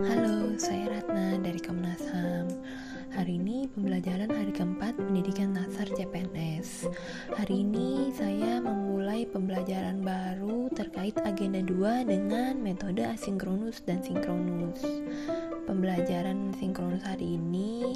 Halo, saya Ratna dari Komnas HAM. Hari ini pembelajaran hari keempat pendidikan dasar CPNS. Hari ini saya memulai pembelajaran baru terkait agenda 2 dengan metode asinkronus dan sinkronus. Pembelajaran sinkronus hari ini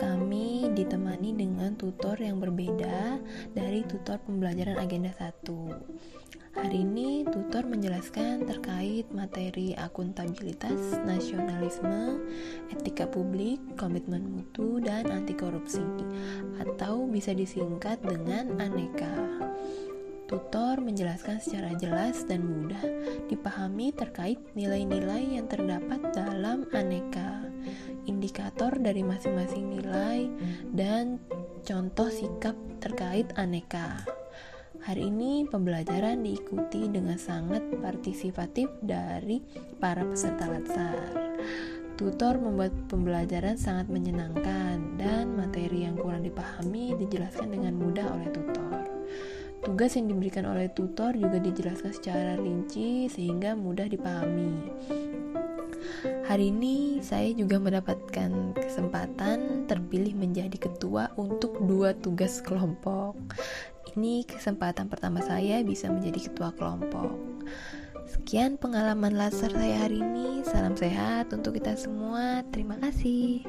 kami ditemani dengan tutor yang berbeda dari tutor pembelajaran agenda 1. Hari ini tutor menjelaskan terkait materi akuntabilitas, nasionalisme, etika publik, komitmen mutu, dan anti korupsi atau bisa disingkat dengan aneka. Tutor menjelaskan secara jelas dan mudah dipahami terkait nilai-nilai yang terdapat dalam aneka, indikator dari masing-masing nilai, dan contoh sikap terkait aneka. Hari ini pembelajaran diikuti dengan sangat partisipatif dari para peserta latsar. Tutor membuat pembelajaran sangat menyenangkan dan materi yang kurang dipahami dijelaskan dengan mudah oleh tutor. Tugas yang diberikan oleh tutor juga dijelaskan secara rinci sehingga mudah dipahami. Hari ini saya juga mendapatkan kesempatan terpilih menjadi ketua untuk dua tugas kelompok. Ini kesempatan pertama saya bisa menjadi ketua kelompok. Sekian pengalaman laser saya hari ini. Salam sehat untuk kita semua. Terima kasih.